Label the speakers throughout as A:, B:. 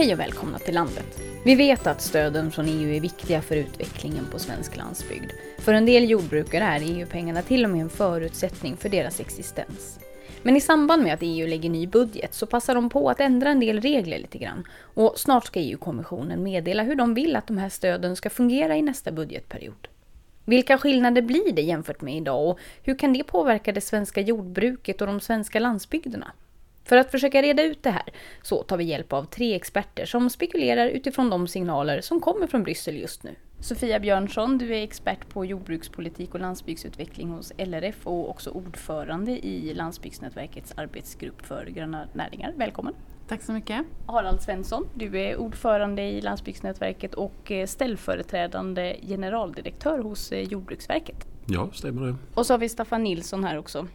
A: Hej och välkomna till landet. Vi vet att stöden från EU är viktiga för utvecklingen på svensk landsbygd. För en del jordbrukare är EU-pengarna till och med en förutsättning för deras existens. Men i samband med att EU lägger ny budget så passar de på att ändra en del regler lite grann. Och snart ska EU-kommissionen meddela hur de vill att de här stöden ska fungera i nästa budgetperiod. Vilka skillnader blir det jämfört med idag och hur kan det påverka det svenska jordbruket och de svenska landsbygderna? För att försöka reda ut det här så tar vi hjälp av tre experter som spekulerar utifrån de signaler som kommer från Bryssel just nu. Sofia Björnsson, du är expert på jordbrukspolitik och landsbygdsutveckling hos LRF och också ordförande i Landsbygdsnätverkets arbetsgrupp för gröna näringar. Välkommen!
B: Tack så mycket.
A: Harald Svensson, du är ordförande i Landsbygdsnätverket och ställföreträdande generaldirektör hos Jordbruksverket.
C: Ja, stämmer det.
A: Och så har vi Staffan Nilsson här också.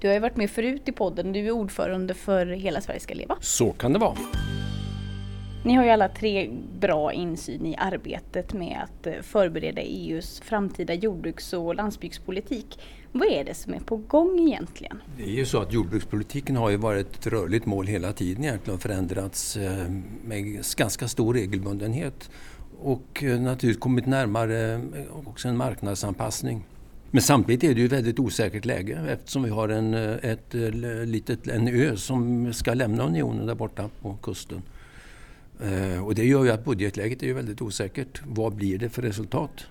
A: Du har ju varit med förut i podden, du är ordförande för Hela Sverige ska leva.
C: Så kan det vara.
A: Ni har ju alla tre bra insyn i arbetet med att eh, förbereda EUs framtida jordbruks och landsbygdspolitik. Vad är det som är på gång egentligen?
D: Det är ju så att jordbrukspolitiken har ju varit ett rörligt mål hela tiden egentligen och förändrats eh, med ganska stor regelbundenhet och eh, naturligtvis kommit närmare också en marknadsanpassning. Men samtidigt är det ju ett väldigt osäkert läge eftersom vi har en, eh, ett, eh, litet, en ö som ska lämna unionen där borta på kusten. Eh, och det gör ju att budgetläget är ju väldigt osäkert. Vad blir det för resultat?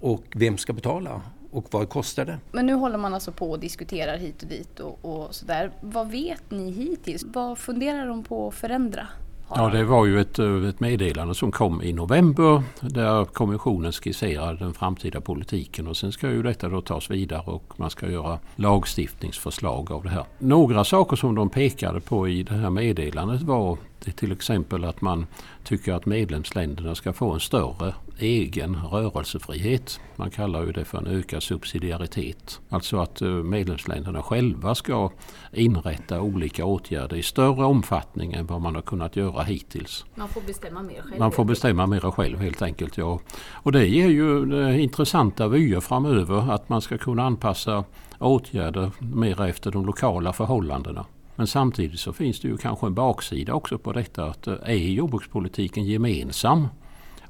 D: Och vem ska betala? Och vad kostar det?
A: Men nu håller man alltså på och diskuterar hit och dit och, och sådär. Vad vet ni hittills? Vad funderar de på att förändra?
C: Ja, det var ju ett, ett meddelande som kom i november där kommissionen skisserar den framtida politiken och sen ska ju detta då tas vidare och man ska göra lagstiftningsförslag av det här. Några saker som de pekade på i det här meddelandet var till exempel att man tycker att medlemsländerna ska få en större egen rörelsefrihet. Man kallar ju det för en ökad subsidiaritet. Alltså att eh, medlemsländerna själva ska inrätta olika åtgärder i större omfattning än vad man har kunnat göra hittills.
A: Man får bestämma mer själv?
C: Man får bestämma mer själv helt enkelt. Ja. Och det ger ju eh, intressanta vyer framöver att man ska kunna anpassa åtgärder mer efter de lokala förhållandena. Men samtidigt så finns det ju kanske en baksida också på detta att eh, är jordbrukspolitiken gemensam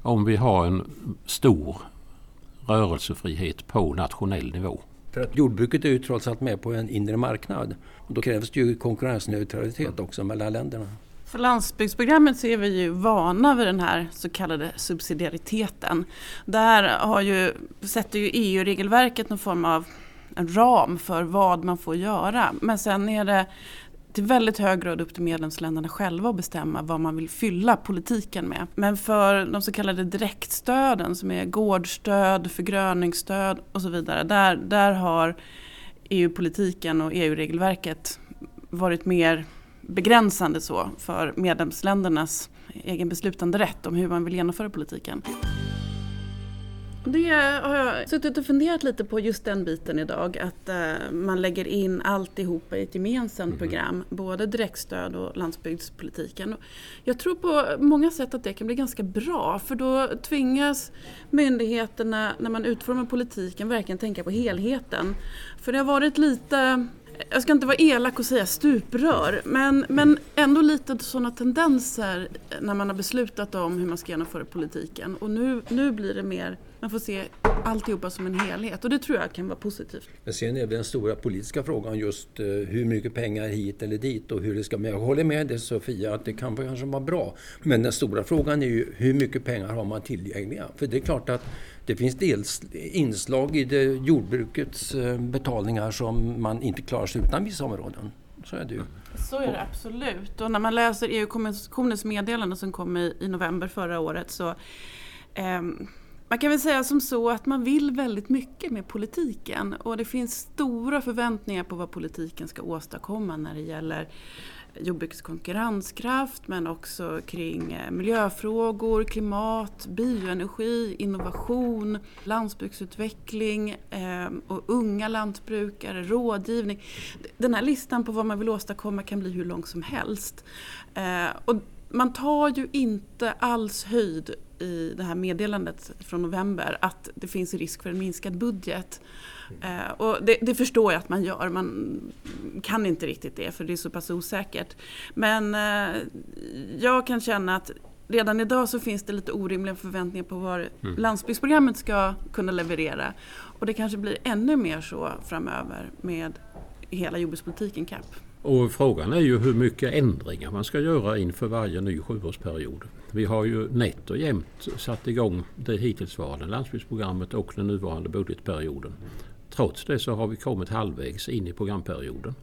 C: om vi har en stor rörelsefrihet på nationell nivå.
D: För att jordbruket är ju trots allt med på en inre marknad. Och då krävs det ju konkurrensneutralitet också mellan länderna.
B: För landsbygdsprogrammet så är vi ju vana vid den här så kallade subsidiariteten. Där har ju, sätter ju EU-regelverket någon form av en ram för vad man får göra. Men sen är det till väldigt hög grad upp till medlemsländerna själva att bestämma vad man vill fylla politiken med. Men för de så kallade direktstöden som är gårdsstöd, förgröningsstöd och så vidare. Där, där har EU-politiken och EU-regelverket varit mer begränsande så för medlemsländernas egen beslutande rätt om hur man vill genomföra politiken. Det har jag suttit och funderat lite på just den biten idag. Att uh, man lägger in alltihopa i ett gemensamt mm. program. Både direktstöd och landsbygdspolitiken. Jag tror på många sätt att det kan bli ganska bra. För då tvingas myndigheterna när man utformar politiken verkligen tänka på helheten. För det har varit lite jag ska inte vara elak och säga stuprör, men, men ändå lite sådana tendenser när man har beslutat om hur man ska genomföra politiken. Och nu, nu blir det mer, man får se alltihopa som en helhet och det tror jag kan vara positivt.
D: Men sen är det den stora politiska frågan just eh, hur mycket pengar hit eller dit och hur det ska... Men jag håller med dig Sofia att det kan kanske vara bra. Men den stora frågan är ju hur mycket pengar har man tillgängliga? För det är klart att det finns dels inslag i det jordbrukets eh, betalningar som man inte klarar sig utan vissa områden. Så är det ju.
B: Så är det absolut. Och när man läser EU-kommissionens meddelande som kom i, i november förra året så eh, man kan väl säga som så att man vill väldigt mycket med politiken och det finns stora förväntningar på vad politiken ska åstadkomma när det gäller jordbrukets konkurrenskraft men också kring eh, miljöfrågor, klimat, bioenergi, innovation, landsbygdsutveckling eh, och unga lantbrukare, rådgivning. Den här listan på vad man vill åstadkomma kan bli hur lång som helst. Eh, och man tar ju inte alls höjd i det här meddelandet från november att det finns risk för en minskad budget. Eh, och det, det, förstår jag att man gör, man kan inte riktigt det för det är så pass osäkert. Men eh, jag kan känna att redan idag så finns det lite orimliga förväntningar på vad mm. landsbygdsprogrammet ska kunna leverera. Och det kanske blir ännu mer så framöver med hela jordbrukspolitiken CAP.
C: Och frågan är ju hur mycket ändringar man ska göra inför varje ny sjuårsperiod. Vi har ju nätt och jämnt satt igång det hittillsvarande landsbygdsprogrammet och den nuvarande budgetperioden. Trots det så har vi kommit halvvägs in i programperioden.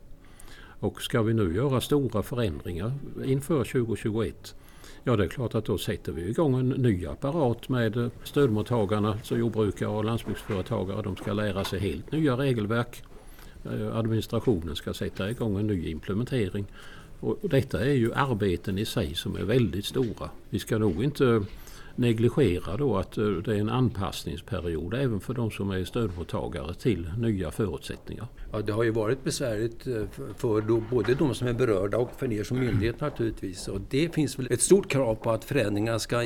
C: Och ska vi nu göra stora förändringar inför 2021 Ja det är klart att då sätter vi igång en ny apparat med stödmottagarna, alltså jordbrukare och landsbygdsföretagare. De ska lära sig helt nya regelverk. Eh, administrationen ska sätta igång en ny implementering. Och detta är ju arbeten i sig som är väldigt stora. Vi ska nog inte negligera då att eh, det är en anpassningsperiod även för de som är stödmottagare till nya förutsättningar.
D: Ja, det har ju varit besvärligt eh, för för både de som är berörda och för er som myndighet naturligtvis. Och det finns väl ett stort krav på att förändringar ska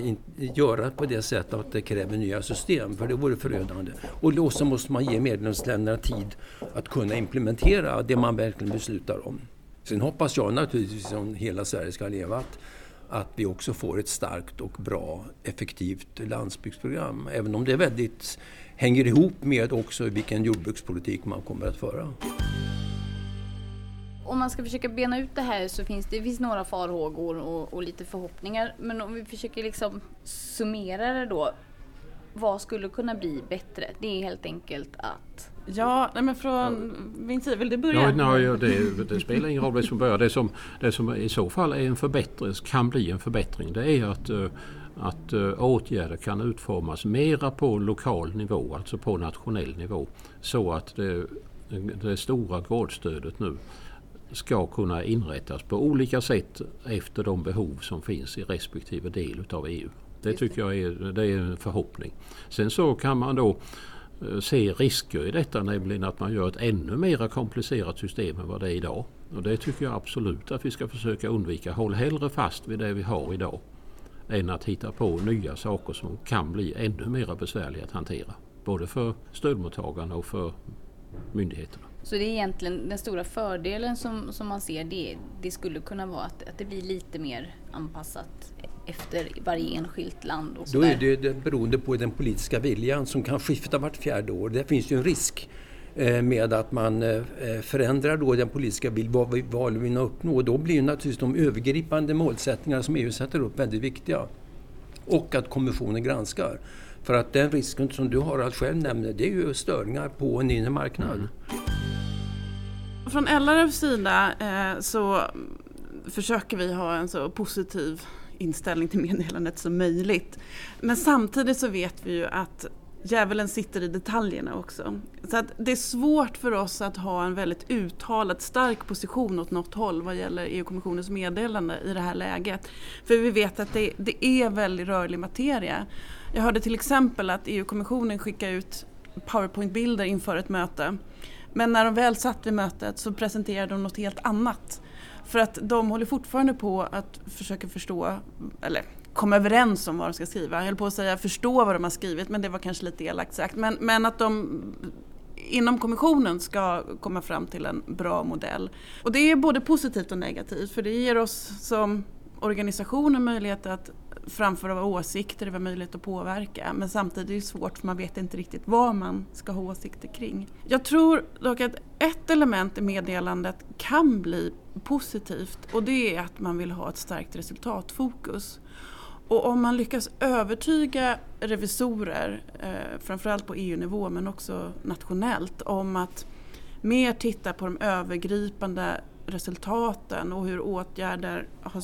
D: göras på det sättet att det kräver nya system, för det vore förödande. Och då så måste man ge medlemsländerna tid att kunna implementera det man verkligen beslutar om. Sen hoppas jag naturligtvis om hela Sverige ska leva att att vi också får ett starkt och bra effektivt landsbygdsprogram. Även om det väldigt hänger ihop med också vilken jordbrukspolitik man kommer att föra.
A: Om man ska försöka bena ut det här så finns det finns några farhågor och, och lite förhoppningar. Men om vi försöker liksom summera det då. Vad skulle kunna bli bättre? Det är helt enkelt att
B: Ja, nej men från min sida, vill du börja? Ja,
C: nej, det, det, spelar ingen roll vem som börjar. Det som, det som i så fall är en förbättring, kan bli en förbättring det är att, eh, att eh, åtgärder kan utformas mera på lokal nivå, alltså på nationell nivå. Så att det, det stora gårdsstödet nu ska kunna inrättas på olika sätt efter de behov som finns i respektive del utav EU. Det tycker jag är, det är en förhoppning. Sen så kan man då Eh, se risker i detta, nämligen att man gör ett ännu mer komplicerat system än vad det är idag. Och det tycker jag absolut att vi ska försöka undvika. Håll hellre fast vid det vi har idag än att hitta på nya saker som kan bli ännu mer besvärliga att hantera. Både för stödmottagarna och för myndigheterna.
A: Så det är egentligen den stora fördelen som, som man ser, det, det skulle kunna vara att, att det blir lite mer anpassat efter varje enskilt land. Och
D: Då är det, det beroende på den politiska viljan som kan skifta vart fjärde år. Det finns ju en risk eh, med att man eh, förändrar då den politiska bild, vad vi, vad vi vill uppnå. Då blir naturligtvis de övergripande målsättningar som EU sätter upp väldigt viktiga. Och att kommissionen granskar. För att den risken som du har att själv nämner, det är ju störningar på en inre marknad. Mm.
B: Från LRFs sida eh, så försöker vi ha en så positiv inställning till meddelandet som möjligt. Men samtidigt så vet vi ju att djävulen sitter i detaljerna också. Så att det är svårt för oss att ha en väldigt uttalad stark position åt något håll vad gäller EU-kommissionens meddelande i det här läget. För vi vet att det, det är väldigt rörlig materia. Jag hörde till exempel att EU-kommissionen skickade ut powerpoint-bilder inför ett möte. Men när de väl satt vid mötet så presenterade de något helt annat. För att de håller fortfarande på att försöka förstå, eller komma överens om vad de ska skriva. Jag höll på att säga förstå vad de har skrivit men det var kanske lite elakt sagt. Men, men att de inom kommissionen ska komma fram till en bra modell. Och det är både positivt och negativt för det ger oss som organisation en möjlighet att framföra åsikter, det var möjlighet att påverka. Men samtidigt är det svårt för man vet inte riktigt vad man ska ha åsikter kring. Jag tror dock att ett element i meddelandet kan bli positivt och det är att man vill ha ett starkt resultatfokus. Och om man lyckas övertyga revisorer, eh, framförallt på EU-nivå men också nationellt, om att mer titta på de övergripande resultaten och hur åtgärder har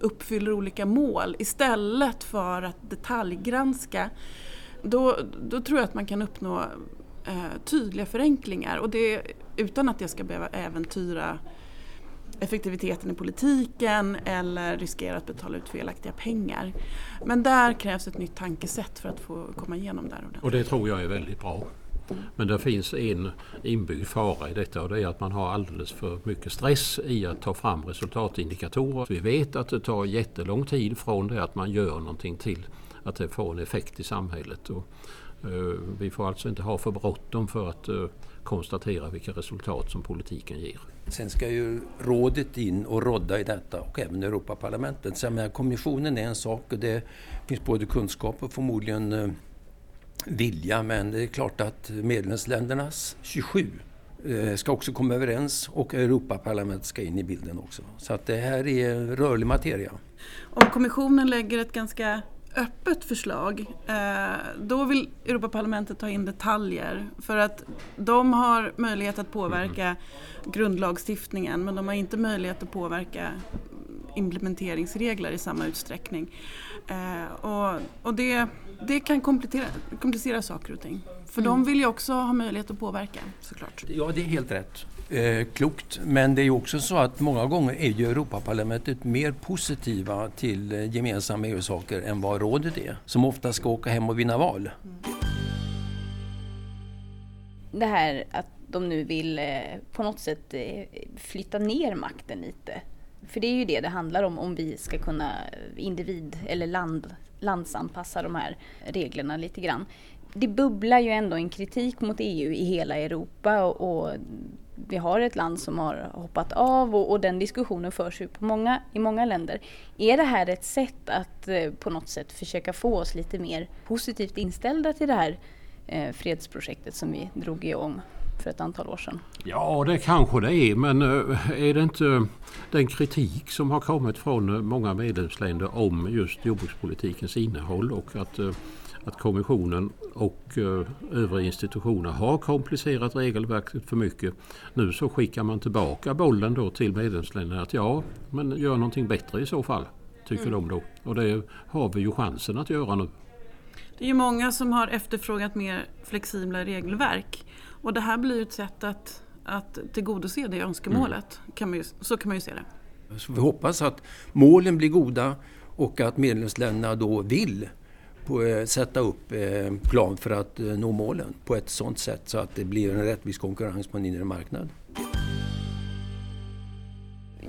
B: uppfyller olika mål istället för att detaljgranska. Då, då tror jag att man kan uppnå eh, tydliga förenklingar och det utan att det ska behöva äventyra effektiviteten i politiken eller riskera att betala ut felaktiga pengar. Men där krävs ett nytt tankesätt för att få komma igenom där.
C: Och det tror jag är väldigt bra. Men det finns en inbyggd fara i detta och det är att man har alldeles för mycket stress i att ta fram resultatindikatorer. Vi vet att det tar jättelång tid från det att man gör någonting till att det får en effekt i samhället. Och, uh, vi får alltså inte ha för bråttom för att uh, konstatera vilka resultat som politiken ger.
D: Sen ska ju rådet in och rodda i detta och även Europaparlamentet. Så menar, kommissionen är en sak och det finns både kunskap och förmodligen uh, vilja men det är klart att medlemsländernas 27 ska också komma överens och Europaparlamentet ska in i bilden också. Så att det här är rörlig materia.
B: Om kommissionen lägger ett ganska öppet förslag, eh, då vill Europaparlamentet ta in detaljer. För att de har möjlighet att påverka grundlagstiftningen men de har inte möjlighet att påverka implementeringsregler i samma utsträckning. Eh, och, och det, det kan komplicera, komplicera saker och ting. För mm. de vill ju också ha möjlighet att påverka såklart.
D: Ja, det är helt rätt. Eh, klokt. Men det är ju också så att många gånger är ju Europaparlamentet mer positiva till eh, gemensamma EU-saker än vad rådet är. Som ofta ska åka hem och vinna val.
A: Det här att de nu vill eh, på något sätt eh, flytta ner makten lite. För det är ju det det handlar om om vi ska kunna individ eller land, landsanpassa de här reglerna lite grann. Det bubblar ju ändå en kritik mot EU i hela Europa och, och vi har ett land som har hoppat av och, och, den diskussionen förs ju på många, i många länder. Är det här ett sätt att eh, på något sätt försöka få oss lite mer positivt inställda till det här eh, fredsprojektet som vi drog igång för ett antal år sedan?
C: Ja, det kanske det är, men eh, är det inte den kritik som har kommit från eh, många medlemsländer om just jordbrukspolitikens innehåll och att eh, att kommissionen och eh, övriga institutioner har komplicerat regelverket för mycket. Nu så skickar man tillbaka bollen då till medlemsländerna att ja, men gör någonting bättre i så fall, tycker mm. de då. Och det har vi ju chansen att göra nu.
B: Det är ju många som har efterfrågat mer flexibla regelverk och det här blir ett sätt att, att tillgodose det önskemålet. Mm. Kan man ju, så kan man ju se det.
D: Så vi hoppas att målen blir goda och att medlemsländerna då vill på, eh, sätta upp eh, plan för att eh, nå målen på ett sådant sätt så att det blir en rättvis konkurrens på en inre marknad.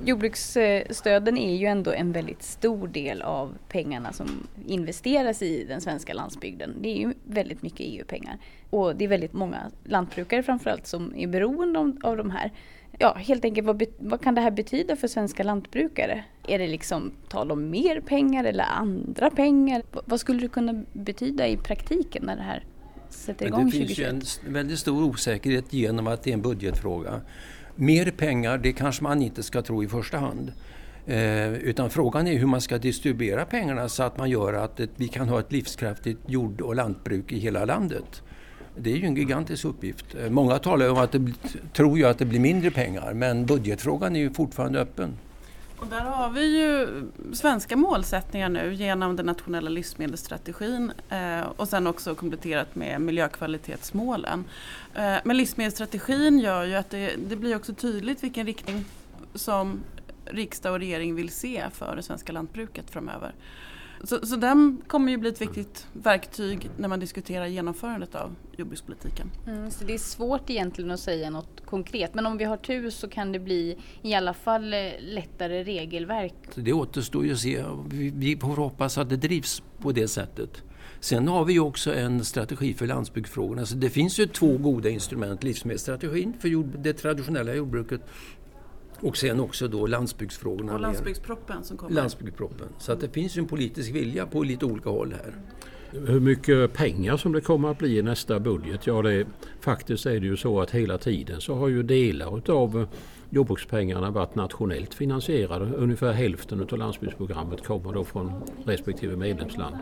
A: Jordbruksstöden är ju ändå en väldigt stor del av pengarna som investeras i den svenska landsbygden. Det är ju väldigt mycket EU-pengar. Och det är väldigt många lantbrukare framförallt som är beroende av de här ja, helt enkelt vad, vad kan det här betyda för svenska lantbrukare? Är det liksom tal om mer pengar eller andra pengar? V vad skulle det kunna betyda i praktiken när det här sätter igång 2021?
D: Det finns ju en väldigt stor osäkerhet genom att det är en budgetfråga. Mer pengar, det kanske man inte ska tro i första hand. Eh, utan frågan är hur man ska distribuera pengarna så att man gör att ett, vi kan ha ett livskraftigt jord och lantbruk i hela landet. Det är ju en gigantisk uppgift. Eh, många talar om att det tror ju att det blir mindre pengar men budgetfrågan är ju fortfarande öppen.
B: Och där har vi ju svenska målsättningar nu genom den nationella livsmedelsstrategin eh, och sen också kompletterat med miljökvalitetsmålen. Eh, men livsmedelsstrategin gör ju att det, det blir också tydligt vilken riktning som riksdag och regering vill se för det svenska lantbruket framöver. Så, så den kommer ju bli ett viktigt verktyg när man diskuterar genomförandet av jordbrukspolitiken.
A: Mm, så det är svårt egentligen att säga något konkret men om vi har tur så kan det bli i alla fall eh, lättare regelverk.
D: Det återstår ju att se. Vi, vi får hoppas att det drivs på det sättet. Sen har vi också en strategi för landsbygdsfrågorna. Så det finns ju två goda instrument. Livsmedelsstrategin för jord, det traditionella jordbruket och sen också då landsbygdsfrågorna.
B: Och landsbygdsproppen som kommer.
D: Landsbygdsproppen. Så att det finns en politisk vilja på lite olika håll här.
C: Hur mycket pengar som det kommer att bli i nästa budget? Ja, det, faktiskt är det ju så att hela tiden så har ju delar av jordbrukspengarna varit nationellt finansierade. Ungefär hälften av landsbygdsprogrammet kommer då från respektive medlemsland.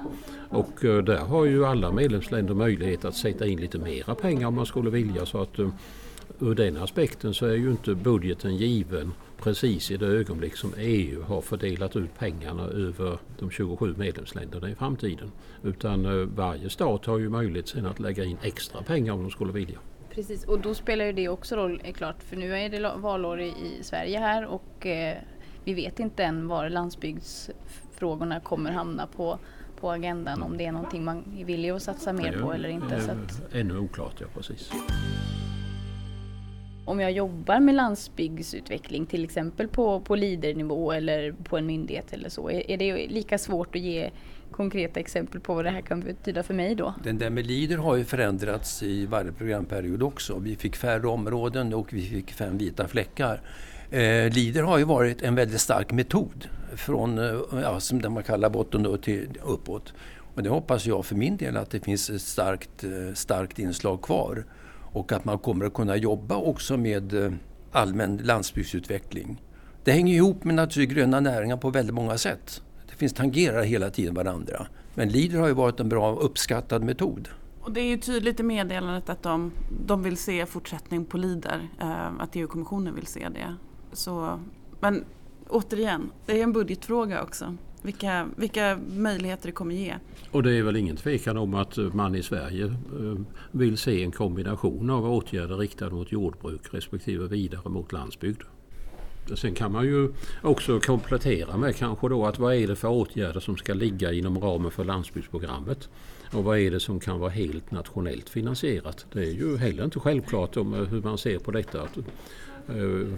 C: Och eh, där har ju alla medlemsländer möjlighet att sätta in lite mera pengar om man skulle vilja. så att eh, ur den aspekten så är ju inte budgeten given precis i det ögonblick som EU har fördelat ut pengarna över de 27 medlemsländerna i framtiden. Utan eh, varje stat har ju möjlighet sen att lägga in extra pengar om de skulle vilja.
A: Precis, och då spelar ju det också roll, är klart, för nu är det valår i Sverige här och eh, vi vet inte än var landsbygdsfrågorna kommer hamna på på agendan om det är någonting man är villig att satsa mer på eller inte. Så att...
C: Ännu oklart, ja precis.
A: Om jag jobbar med landsbygdsutveckling till exempel på, på lidernivå eller på en myndighet eller så, är, är det lika svårt att ge konkreta exempel på vad det här kan betyda för mig då?
D: Den där med LIDER har ju förändrats i varje programperiod också. Vi fick färre områden och vi fick fem vita fläckar. Eh, LIDER har ju varit en väldigt stark metod från, eh, ja, som det man kallar botten då till uppåt. Och det hoppas jag för min del att det finns ett starkt, eh, starkt inslag kvar. Och att man kommer att kunna jobba också med eh, allmän landsbygdsutveckling. Det hänger ihop med naturligtvis gröna näringar på väldigt många sätt. Det finns tangerar hela tiden varandra. Men LIDER har ju varit en bra uppskattad metod.
B: Och det är ju tydligt i meddelandet att de, de vill se fortsättning på LIDER, eh, att EU-kommissionen vill se det. Så, men återigen, det är en budgetfråga också. Vilka, vilka möjligheter det kommer ge.
C: Och det är väl ingen tvekan om att man i Sverige eh, vill se en kombination av åtgärder riktade mot jordbruk respektive vidare mot landsbygd. Sen kan man ju också komplettera med kanske då att vad är det för åtgärder som ska ligga inom ramen för landsbygdsprogrammet? Och vad är det som kan vara helt nationellt finansierat? Det är ju heller inte självklart om eh, hur man ser på detta. Eh,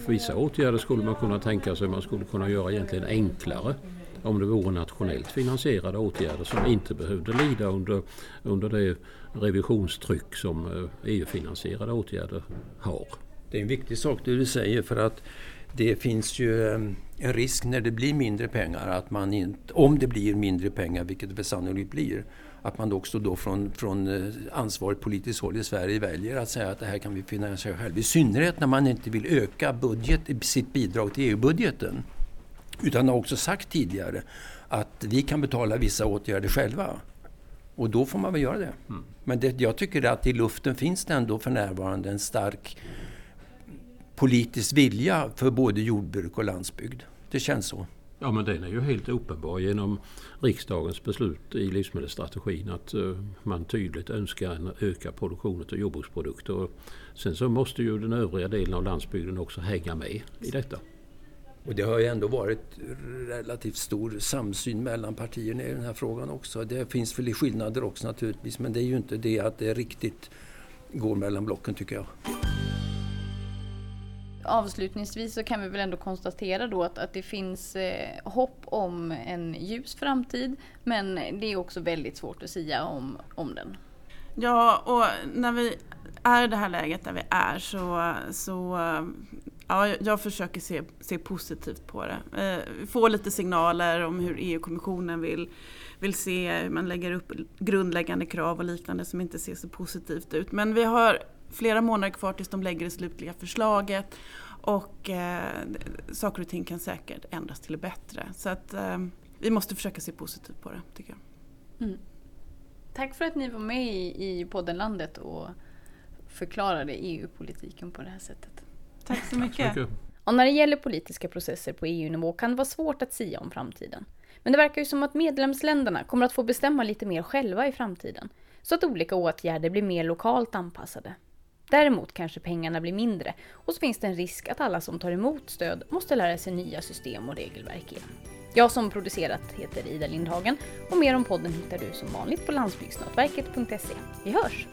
C: vissa åtgärder skulle man kunna tänka sig man skulle kunna göra egentligen enklare om det vore nationellt finansierade åtgärder som inte behövde lida under, under det revisionstryck som eh, EU-finansierade åtgärder har.
D: Det är en viktig sak det du säger för att det finns ju eh, en risk när det blir mindre pengar, att man inte, om det blir mindre pengar, vilket det sannolikt blir, att man också då från, från eh, ansvarigt politiskt håll i Sverige väljer att säga att det här kan vi finansiera själva. I synnerhet när man inte vill öka budget, sitt bidrag till EU-budgeten. Utan har också sagt tidigare att vi kan betala vissa åtgärder själva. Och då får man väl göra det. Mm. Men det, jag tycker att i luften finns det ändå för närvarande en stark politisk vilja för både jordbruk och landsbygd. Det känns så.
C: Ja men den är ju helt uppenbar genom riksdagens beslut i livsmedelsstrategin att uh, man tydligt önskar en ökad produktion av jordbruksprodukter. Sen så måste ju den övriga delen av landsbygden också hänga med i detta.
D: Och det har ju ändå varit relativt stor samsyn mellan partierna i den här frågan också. Det finns väl skillnader också naturligtvis men det är ju inte det att det riktigt går mellan blocken tycker jag
A: avslutningsvis så kan vi väl ändå konstatera då att, att det finns eh, hopp om en ljus framtid. Men det är också väldigt svårt att säga om, om den.
B: Ja, och när vi är i det här läget där vi är så, så ja, jag försöker se, se positivt på det. Eh, få lite signaler om hur EU-kommissionen vill, vill se hur man lägger upp grundläggande krav och liknande som inte ser så positivt ut. Men vi har flera månader kvar tills de lägger det slutliga förslaget. Och eh, saker och ting kan säkert ändras till det bättre. Så att eh, vi måste försöka se positivt på det tycker jag. Mm.
A: Tack för att ni var med i, i podden Landet och förklarade EU-politiken på det här sättet.
B: Tack så mycket. Tack så mycket.
A: Och när det gäller politiska processer på EU-nivå kan det vara svårt att sia om framtiden. Men det verkar ju som att medlemsländerna kommer att få bestämma lite mer själva i framtiden. Så att olika åtgärder blir mer lokalt anpassade. Däremot kanske pengarna blir mindre och så finns det en risk att alla som tar emot stöd måste lära sig nya system och regelverk igen. Jag som producerat heter Ida Lindhagen och mer om podden hittar du som vanligt på landsbygdsnätverket.se. Vi hörs!